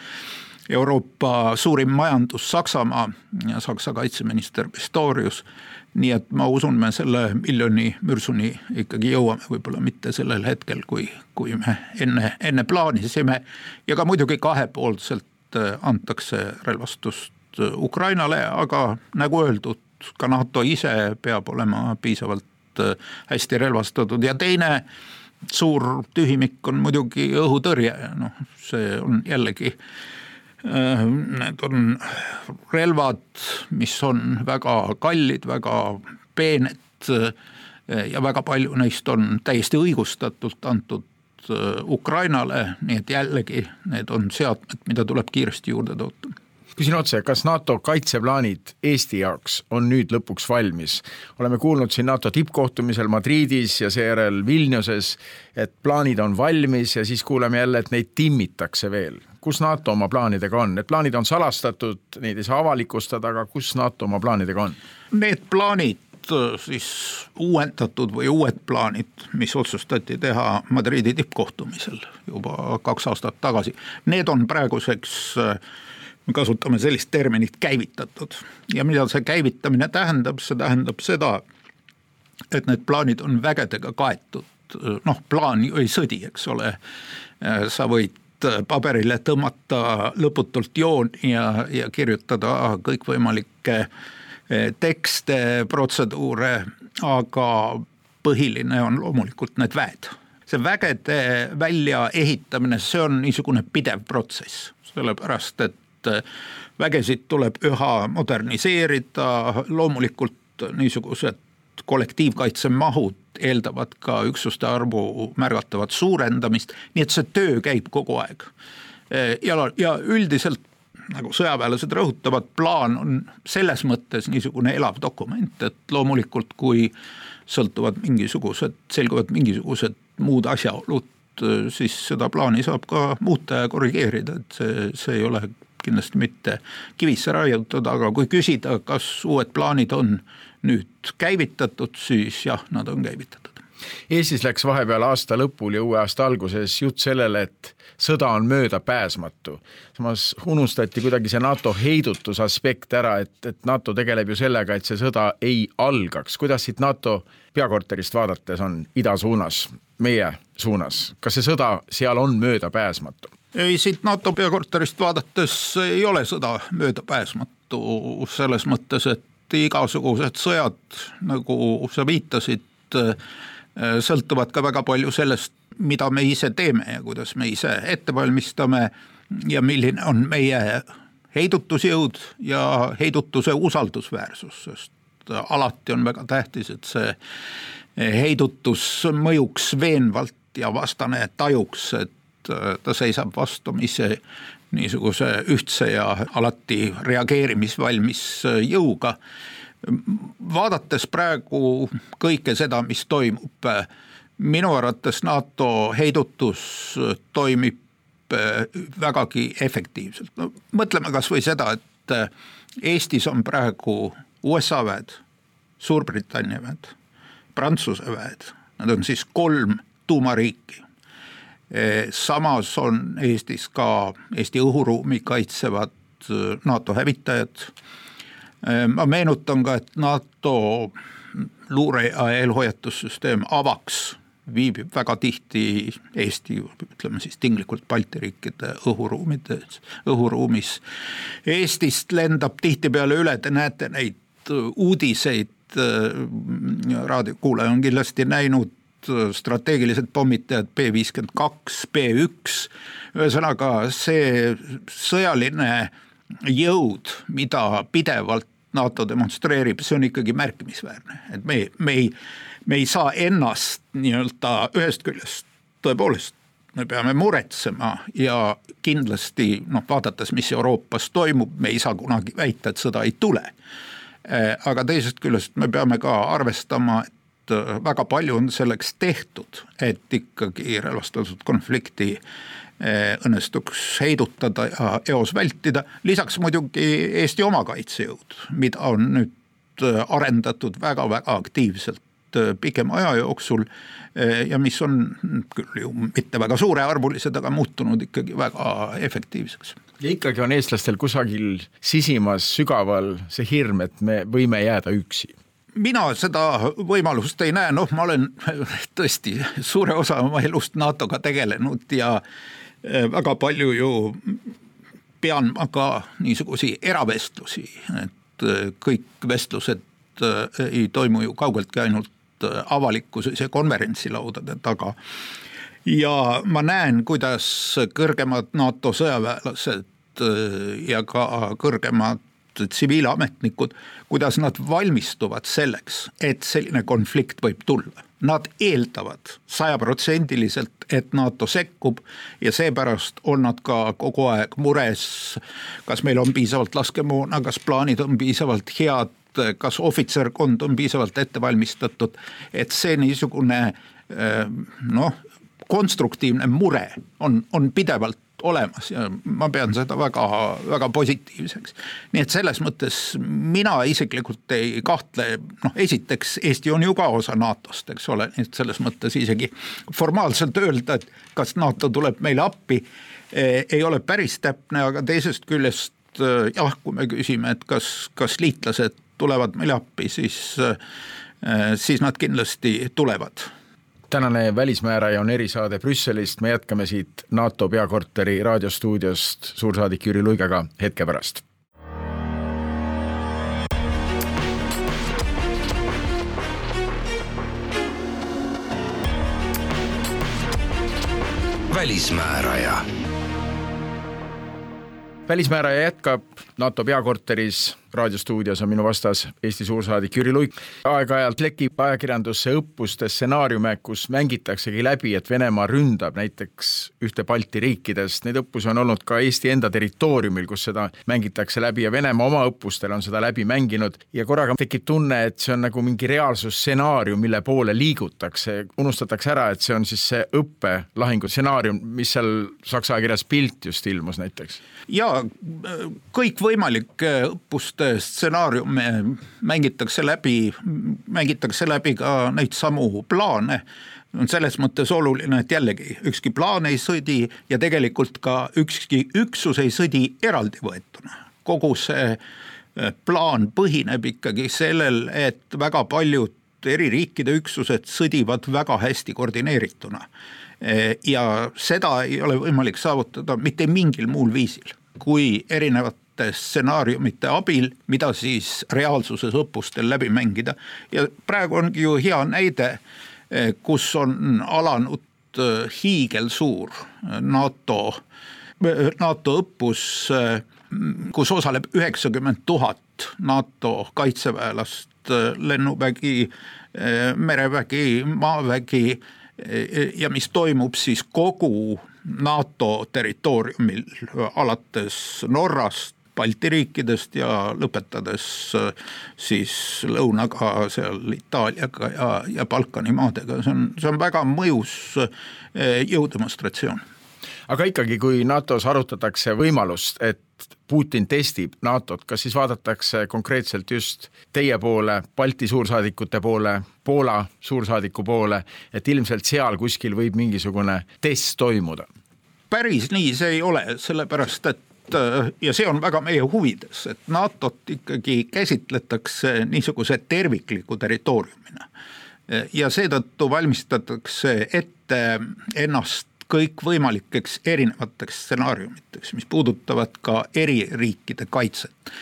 Euroopa suurim majandus Saksamaa ja Saksa kaitseminister Pistorius nii et ma usun, me selle miljoni mürsuni ikkagi jõuame, võib-olla mitte sellel hetkel, kui, kui me enne, enne plaanisime. ja ka muidugi kahepoolselt äh, antakse relvastust äh, Ukrainale, aga nagu öeldud, ka NATO ise peab olema piisavalt äh, hästi relvastatud ja teine suur tühimik on muidugi õhutõrje, noh, see on jällegi äh, need on relvad, mis on väga kallid, väga peened äh, ja väga palju neist on täiesti õigustatult antud äh, Ukrainale, nii et jällegi need on seadmed, mida tuleb kiiresti juurde toota küsin otse, kas NATO kaitseplaanid Eesti jaoks on nüüd lõpuks valmis? oleme kuulnud siin NATO tippkohtumisel Madridis ja seejärel Vilniuses, et plaanid on valmis ja siis kuuleme jälle, et neid timmitakse veel. Kus NATO oma plaanidega on, need plaanid on salastatud, neid ei saa avalikustada, aga kus NATO oma plaanidega on? Need plaanid siis uuendatud või uued plaanid, mis otsustati teha Madridi tippkohtumisel juba kaks aastat tagasi, need on praeguseks me kasutame sellist terminit käivitatud ja mida see käivitamine tähendab, see tähendab seda, et need plaanid on vägedega kaetud, noh, plaan ju ei sõdi, eks ole. Sa võid paberile tõmmata lõputult jooni ja, ja kirjutada kõikvõimalikke äh, tekste, protseduure, aga põhiline on loomulikult need väed. see vägede väljaehitamine, see on niisugune pidev protsess, sellepärast et vägesid tuleb üha moderniseerida, loomulikult niisugused kollektiivkaitsemahud eeldavad ka üksuste arvu märgatavat suurendamist, nii et see töö käib kogu aeg. ja, ja üldiselt nagu sõjaväelased rõhutavad, plaan on selles mõttes niisugune elav dokument, et loomulikult kui sõltuvad mingisugused, selguvad mingisugused muud asjaolud, siis seda plaani saab ka muuta ja korrigeerida, et see, see ei ole kindlasti mitte kivisse raiutud, aga kui küsida, kas uued plaanid on nüüd käivitatud, siis jah, nad on käivitatud. Eestis läks vahepeal aasta lõpul ja uue aasta alguses jutt sellele, et sõda on möödapääsmatu. samas unustati kuidagi see NATO heidutuse aspekt ära, et, et NATO tegeleb ju sellega, et see sõda ei algaks. kuidas siit NATO peakorterist vaadates on ida suunas, meie suunas, kas see sõda seal on möödapääsmatu? ei, siit NATO peakorterist vaadates ei ole sõda möödapääsmatu selles mõttes, et igasugused sõjad, nagu sa viitasid, sõltuvad ka väga palju sellest, mida me ise teeme ja kuidas me ise ette valmistame ja milline on meie heidutusjõud ja heidutuse usaldusväärsus, sest alati on väga tähtis, et see heidutus mõjuks veenvalt ja vastane tajuks, et ta seisab vastamisi niisuguse ühtse ja alati reageerimisvalmis jõuga. vaadates praegu kõike seda, mis toimub minu arvates NATO heidutus toimib vägagi efektiivselt, no mõtleme kasvõi seda, et Eestis on praegu USA väed, Suurbritannia väed, Prantsuse väed, nad on siis kolm tuumariiki. Äh, samas on Eestis ka Eesti õhuruumi kaitsevad NATO hävitajad. ma meenutan ka, et NATO luure- ja eelhoiatussüsteem avaks viibib väga tihti Eesti, ütleme siis tinglikult Balti riikide õhuruumides, õhuruumis. Eestist lendab tihtipeale üle, te näete neid uudiseid, raadiokuulaja on kindlasti näinud strateegilised pommitajad B viiskümmend kaks, B üks, ühesõnaga see sõjaline jõud, mida pidevalt NATO demonstreerib, see on ikkagi märkimisväärne, et me, me ei me ei saa ennast nii-öelda ühest küljest tõepoolest me peame muretsema ja kindlasti noh, vaadates, mis Euroopas toimub, me ei saa kunagi väita, et sõda ei tule. Eh, aga teisest küljest me peame ka arvestama, et eh, väga palju on selleks tehtud, et ikkagi relvastatud konflikti eh, õnnestuks heidutada ja eos vältida, lisaks muidugi Eesti oma kaitsejõud, mida on nüüd arendatud väga-väga aktiivselt Äh, pikema aja jooksul äh, ja mis on küll ju mitte väga suurearvulised, aga muutunud ikkagi väga efektiivseks. ja ikkagi on eestlastel kusagil sisimas sügaval see hirm, et me võime jääda üksi mina seda võimalust ei näe, noh, ma olen <laughs> tõesti suure osa oma elust NATO-ga tegelenud ja äh, väga palju ju pean ma ka niisugusi eravestlusi, et kõik vestlused ei toimu ju kaugeltki ainult avalikkuses ja konverentsilaudade taga. ja ma näen, kuidas kõrgemad NATO sõjaväelased ja ka kõrgemad tsiviilametnikud, kuidas nad valmistuvad selleks, et selline konflikt võib tulla. nad eeldavad sajaprotsendiliselt, et NATO sekkub ja seepärast on nad ka kogu aeg mures, kas meil on piisavalt laskemoona, kas plaanid on piisavalt head, kas ohvitserkond on piisavalt ette valmistatud, et see niisugune noh, konstruktiivne mure on, on pidevalt olemas ja ma pean seda väga, väga positiivseks. nii et selles mõttes mina isiklikult ei kahtle, noh esiteks Eesti on ju ka osa NATO-st, eks ole, nii et selles mõttes isegi formaalselt öelda, et kas NATO tuleb meile appi, eh, ei ole päris täpne, aga teisest küljest eh, jah, kui me küsime, et kas, kas liitlased tulevad meile appi, siis, eh, siis nad kindlasti tulevad tänane Välismääraja on erisaade Brüsselist, me jätkame siit NATO peakorteri raadiostuudiost suursaadik Jüri Luigega hetke pärast. välismääraja välismääraja jätkab NATO peakorteris raadiostuudios on minu vastas Eesti suursaadik Jüri Luik. aeg-ajalt lekib ajakirjandusse õppuste stsenaariume, kus mängitaksegi läbi, et Venemaa ründab näiteks ühte Balti riikidest, neid õppusi on olnud ka Eesti enda territooriumil, kus seda mängitakse läbi ja Venemaa oma õppustel on seda läbi mänginud ja korraga tekib tunne, et see on nagu mingi reaalsusstsenaarium, mille poole liigutakse, unustatakse ära, et see on siis see õppelahingu stsenaarium, mis seal saksa ajakirjas Bild just ilmus näiteks. jaa, kõikvõimalike õppuste stsenaariume mängitakse läbi, mängitakse läbi ka neid samu plaane on selles mõttes oluline, et jällegi ükski plaan ei sõdi ja tegelikult ka ükski üksus ei sõdi eraldi võetuna. kogu see eh, plaan põhineb ikkagi sellel, et väga paljud eri riikide üksused sõdivad väga hästi koordineerituna. Eh, ja seda ei ole võimalik saavutada mitte mingil muul viisil, kui erinevad erinevate stsenaariumite abil, mida siis reaalsuses õppustel läbi mängida. ja praegu ongi ju hea näide, eh, kus on alanud eh, hiigelsuur eh, NATO, NATO õppus, kus osaleb üheksakümmend tuhat NATO kaitseväelast, lennuvägi, merevägi, maavägi ja mis toimub siis kogu NATO territooriumil alates Norrast Balti riikidest ja lõpetades äh, siis lõunaga seal Itaaliaga ja, ja Balkani maadega, see on, see on väga mõjus äh, jõudemonstratsioon. aga ikkagi, kui NATO-s arutatakse võimalust, et Putin testib NATO-t, kas siis vaadatakse konkreetselt just teie poole, Balti suursaadikute poole, Poola suursaadiku poole, et ilmselt seal kuskil võib mingisugune test toimuda? päris nii see ei ole, sellepärast et ja see on väga meie huvides, et NATO-t ikkagi käsitletakse niisuguse tervikliku territooriumina. ja seetõttu valmistatakse ette ennast kõikvõimalikeks erinevateks stsenaariumiteks, mis puudutavad ka eri riikide kaitset.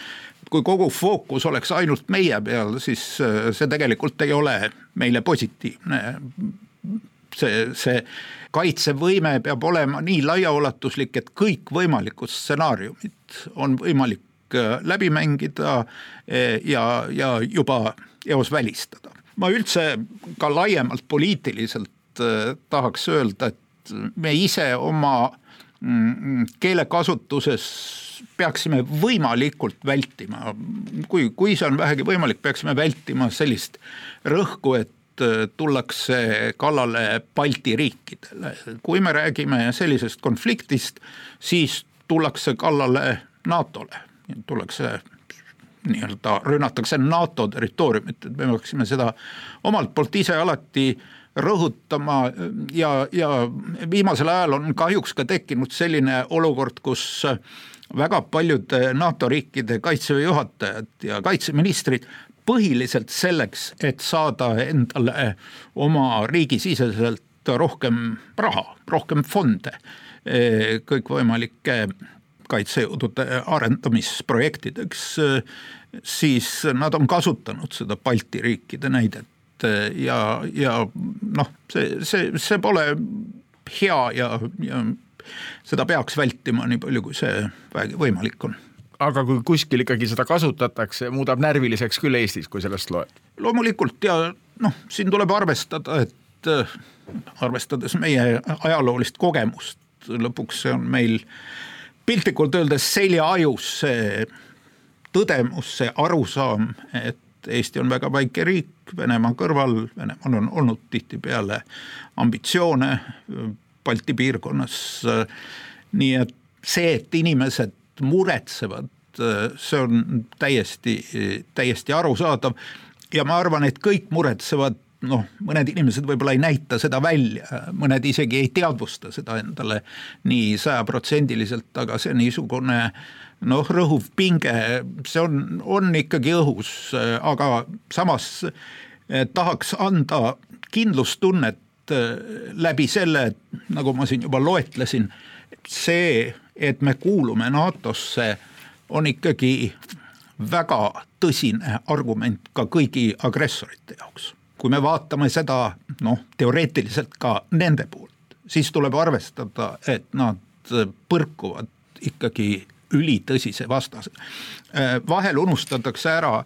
kui kogu fookus oleks ainult meie peal, siis äh, see tegelikult ei ole meile positiivne see, see kaitsevõime peab olema nii laiaulatuslik, et kõikvõimalikud stsenaariumid on võimalik äh, läbi mängida äh, ja, ja juba eos välistada. ma üldse ka laiemalt poliitiliselt äh, tahaks öelda, et me ise oma mm, keelekasutuses peaksime võimalikult vältima, kui, kui see on vähegi võimalik, peaksime vältima sellist rõhku, et tullakse kallale Balti riikidele. kui me räägime sellisest konfliktist, siis tullakse kallale NATO-le, tullakse nii-öelda rünnatakse NATO territooriumit, et me peaksime seda omalt poolt ise alati rõhutama ja, ja viimasel ajal on kahjuks ka tekkinud selline olukord, kus väga paljude NATO riikide kaitseväe juhatajad ja kaitseministrid põhiliselt selleks, et saada endale oma riigisiseselt rohkem raha, rohkem fonde eh, kõikvõimalike kaitsejõudude arendamisprojektideks, siis nad on kasutanud seda Balti riikide näidet. Ja, ja noh, see, see, see pole hea ja, ja seda peaks vältima nii palju, kui see vähegi võimalik on aga kui kuskil ikkagi seda kasutatakse, muudab närviliseks küll Eestis, kui sellest loed. loomulikult ja noh, siin tuleb arvestada, et arvestades meie ajaloolist kogemust, lõpuks see on meil piltlikult öeldes seljaajus see tõdemus, see arusaam, et Eesti on väga väike riik Venemaa kõrval, Venemaal on olnud tihtipeale ambitsioone Balti piirkonnas. nii et see, et inimesed muretsevad, see on täiesti, täiesti arusaadav. Ja ma arvan, et kõik muretsevad noh, mõned inimesed võib-olla ei näita seda välja, mõned isegi ei teadvusta seda endale nii sajaprotsendiliselt, aga see niisugune noh, rõhuv pinge, see on, on ikkagi õhus, aga samas eh, tahaks anda kindlustunnet eh, läbi selle, nagu ma siin juba loetlesin, see, et me kuulume NATO-sse, on ikkagi väga tõsine argument ka kõigi agressorite jaoks kui me vaatame seda noh, teoreetiliselt ka nende poolt, siis tuleb arvestada, et nad põrkuvad ikkagi ülitõsise vastase. vahel unustatakse ära,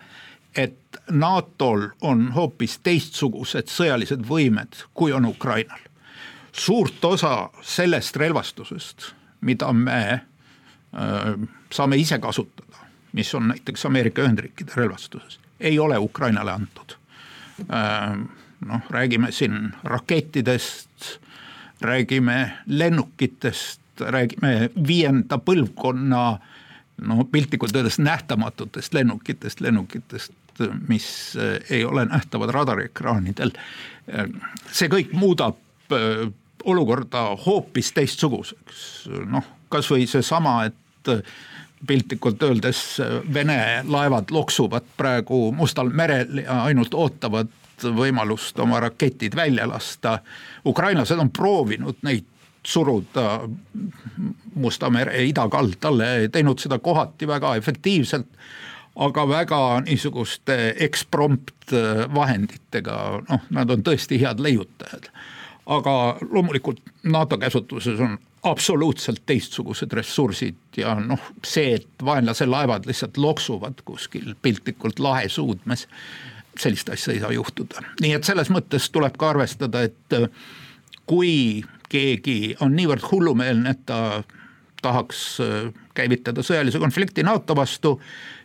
et NATO-l on hoopis teistsugused sõjalised võimed, kui on Ukrainal. suurt osa sellest relvastusest, mida me saame ise kasutada, mis on näiteks Ameerika Ühendriikide relvastuses, ei ole Ukrainale antud noh, räägime siin rakettidest, räägime lennukitest, räägime viienda põlvkonna no piltlikult öeldes nähtamatutest lennukitest, lennukitest, mis ei ole nähtavad radariekraanidel. See kõik muudab olukorda hoopis teistsuguseks, noh kasvõi seesama, et piltlikult öeldes Vene laevad loksuvad praegu Mustal merel ja ainult ootavad võimalust oma raketid välja lasta. ukrainlased on proovinud neid suruda Musta mere idakaldale, teinud seda kohati väga efektiivselt, aga väga niisuguste eksprompt vahenditega, noh, nad on tõesti head leiutajad. Aga loomulikult NATO käsutuses on absoluutselt teistsugused ressursid ja noh, see, et vaenlase laevad lihtsalt loksuvad kuskil piltlikult lahe suudmes, sellist asja ei saa juhtuda. nii et selles mõttes tuleb ka arvestada, et äh, kui keegi on niivõrd hullumeelne, et ta tahaks äh, käivitada sõjalise konflikti NATO vastu,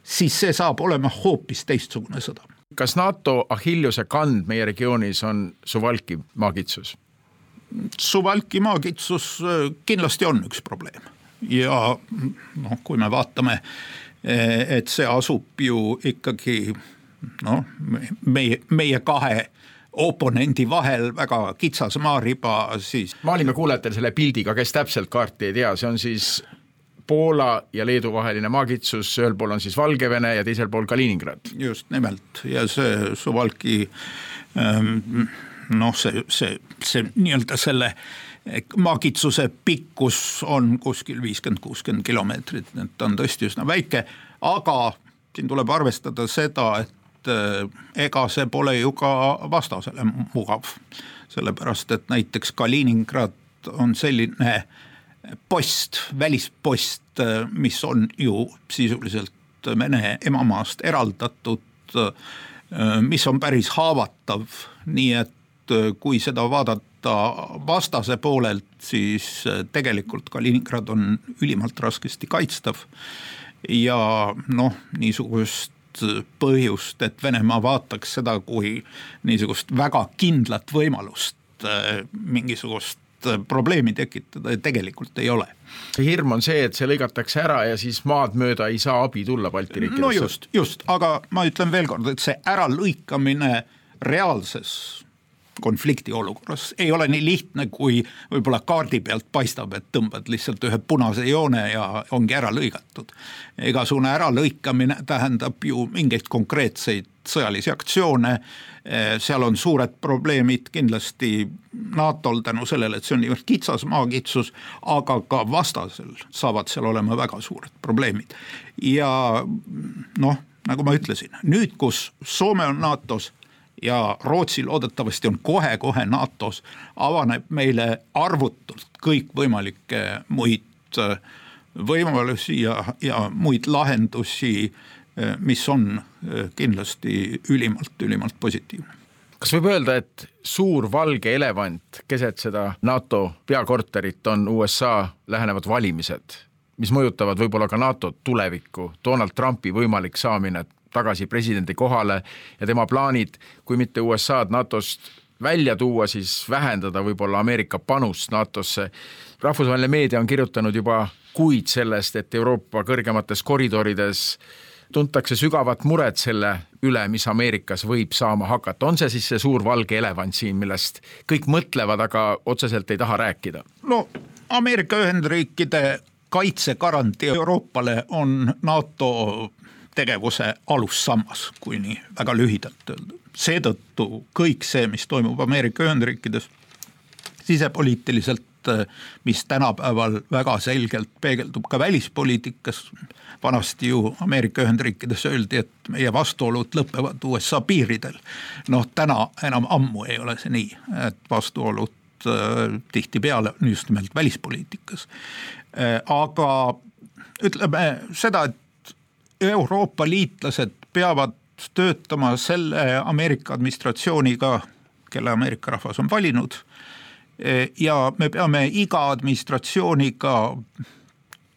siis see saab olema hoopis teistsugune sõda. kas NATO Achilleuse kand meie regioonis on Suwalki maagitsus? Suvalki maakitsus äh, kindlasti on üks probleem ja noh, kui me vaatame, äh, et see asub ju ikkagi noh, meie, meie kahe oponendi vahel väga kitsas maariba, siis. maalime kuulajatele selle pildiga, kes täpselt kaarti ei tea, see on siis Poola ja Leedu vaheline maakitsus, ühel pool on siis Valgevene ja teisel pool Kaliningrad. just nimelt ja see Suvalki ähm, noh, see, see, see nii-öelda selle maakitsuse pikkus on kuskil viiskümmend, kuuskümmend kilomeetrit, et ta on tõesti üsna väike, aga siin tuleb arvestada seda, et eh, ega see pole ju ka vastasele mugav. sellepärast, et näiteks Kaliningrad on selline post, välispost, eh, mis on ju sisuliselt Vene emamaast eraldatud, eh, mis on päris haavatav, nii et kui seda vaadata vastase poolelt, siis äh, tegelikult Kaliningrad on ülimalt raskesti kaitstav. ja noh, niisugust põhjust, et Venemaa vaataks seda kui niisugust väga kindlat võimalust äh, mingisugust probleemi tekitada tegelikult ei ole. hirm on see, et see lõigatakse ära ja siis maad mööda ei saa abi tulla Balti riikidesse. no just, just, aga ma ütlen veelkord, et see äralõikamine reaalses konflikti olukorras ei ole nii lihtne, kui võib-olla kaardi pealt paistab, et tõmbad lihtsalt ühe punase joone ja ongi ära lõigatud. igasugune äralõikamine tähendab ju mingeid konkreetseid sõjalisi aktsioone, seal on suured probleemid kindlasti NATO-l tänu sellele, et see on niivõrd kitsas maakitsus, aga ka vastasel saavad seal olema väga suured probleemid. ja noh, nagu ma ütlesin, nüüd, kus Soome on NATO-s ja Rootsi loodetavasti on kohe-kohe NATO-s, avaneb meile arvutult kõikvõimalikke muid äh, võimalusi ja, ja muid lahendusi, äh, mis on äh, kindlasti ülimalt, ülimalt positiivne. Kas võib öelda, et suur valge elevant keset seda NATO peakorterit on USA lähenevad valimised, mis mõjutavad võib-olla ka NATO tulevikku, Donald Trumpi võimalik saamine tagasi presidendi kohale ja tema plaanid, kui mitte USA-d NATO-st välja tuua, siis vähendada võib-olla Ameerika panust NATO-sse. rahvusvaheline meedia on kirjutanud juba kuid sellest, et Euroopa kõrgemates koridorides tuntakse sügavat muret selle üle, mis Ameerikas võib saama hakata, on see siis see suur valge elevant siin, millest kõik mõtlevad, aga otseselt ei taha rääkida? no Ameerika Ühendriikide kaitsegarantii Euroopale on NATO tegevuse alussammas, kui nii väga lühidalt öelda. seetõttu kõik see, mis toimub Ameerika Ühendriikides sisepoliitiliselt, mis tänapäeval väga selgelt peegeldub ka välispoliitikas, vanasti ju Ameerika Ühendriikides öeldi, et meie vastuolud lõpevad USA piiridel. noh, täna enam ammu ei ole see nii, et vastuolud äh, tihtipeale on just nimelt välispoliitikas äh,. aga ütleme seda, et Euroopa liitlased peavad töötama selle Ameerika administratsiooniga, kelle Ameerika rahvas on valinud. ja me peame iga administratsiooniga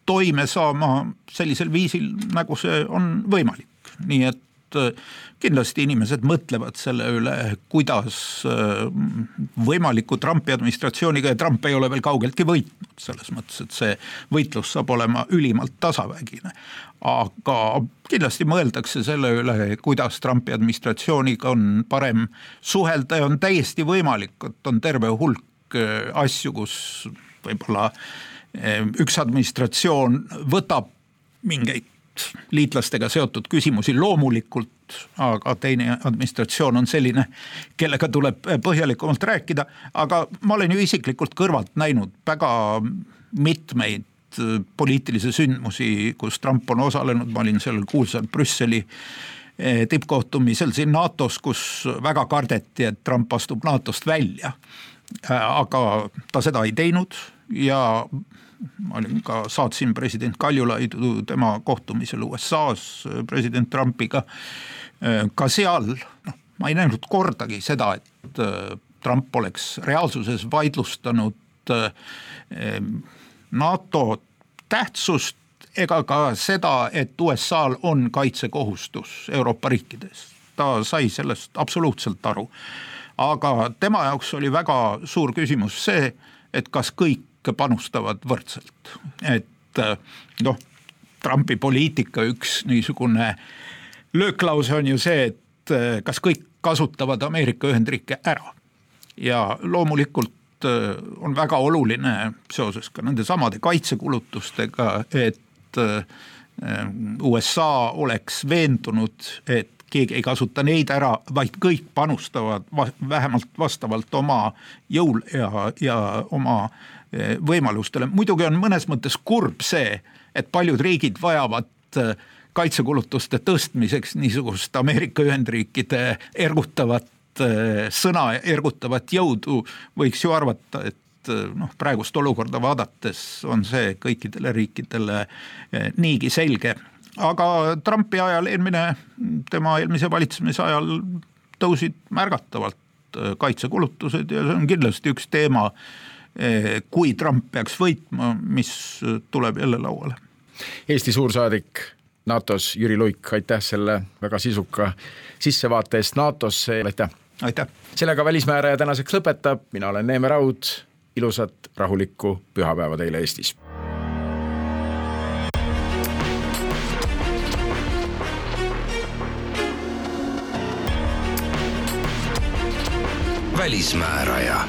toime saama sellisel viisil, nagu see on võimalik, nii et kindlasti inimesed mõtlevad selle üle, kuidas äh, võimaliku Trumpi administratsiooniga ja Trump ei ole veel kaugeltki võitnud, selles mõttes, et see võitlus saab olema ülimalt tasavägine. aga kindlasti mõeldakse selle üle, kuidas Trumpi administratsiooniga on parem suhelda ja on täiesti võimalik, et on terve hulk äh, asju, kus võib-olla üks administratsioon võtab mingeid liitlastega seotud küsimusi loomulikult aga teine administratsioon on selline, kellega tuleb põhjalikumalt rääkida, aga ma olen ju isiklikult kõrvalt näinud väga mitmeid äh, poliitilisi sündmusi, kus Trump on osalenud, ma olin sellel kuulsal Brüsseli äh, tippkohtumisel siin NATO-s, kus väga kardeti, et Trump astub NATO-st välja. Äh, aga ta seda ei teinud ja ma olin ka, saatsin president Kaljulaidu tema kohtumisel USA-s president Trumpiga Äh, ka seal noh, ma ei näinud kordagi seda, et äh, Trump oleks reaalsuses vaidlustanud äh, NATO tähtsust ega ka seda, et USA-l on kaitsekohustus Euroopa riikides. ta sai sellest absoluutselt aru. aga tema jaoks oli väga suur küsimus see, et kas kõik panustavad võrdselt, et noh, Trumpi poliitika üks niisugune äh, lööklause on ju see, et äh, kas kõik kasutavad Ameerika Ühendriike ära. ja loomulikult äh, on väga oluline seoses ka nende samade kaitsekulutustega, et äh, USA oleks veendunud, et keegi ei kasuta neid ära, vaid kõik panustavad vähemalt vastavalt oma jõul ja, ja oma võimalustele. muidugi on mõnes mõttes kurb see, et paljud riigid vajavad kaitsekulutuste tõstmiseks niisugust Ameerika Ühendriikide ergutavat eh, sõna, ergutavat jõudu, võiks ju arvata, et eh, noh, praegust olukorda vaadates on see kõikidele riikidele eh, niigi selge. aga Trumpi ajal eelmine, tema eelmise valitsemise ajal tõusid märgatavalt kaitsekulutused ja see on kindlasti üks teema, kui Trump peaks võitma, mis tuleb jälle lauale. Eesti suursaadik NATO-s, Jüri Luik, aitäh selle väga sisuka sissevaate eest NATO-sse, aitäh! aitäh! sellega Välismääraja tänaseks lõpetab, mina olen Neeme Raud, ilusat rahulikku pühapäeva teile Eestis! välismääraja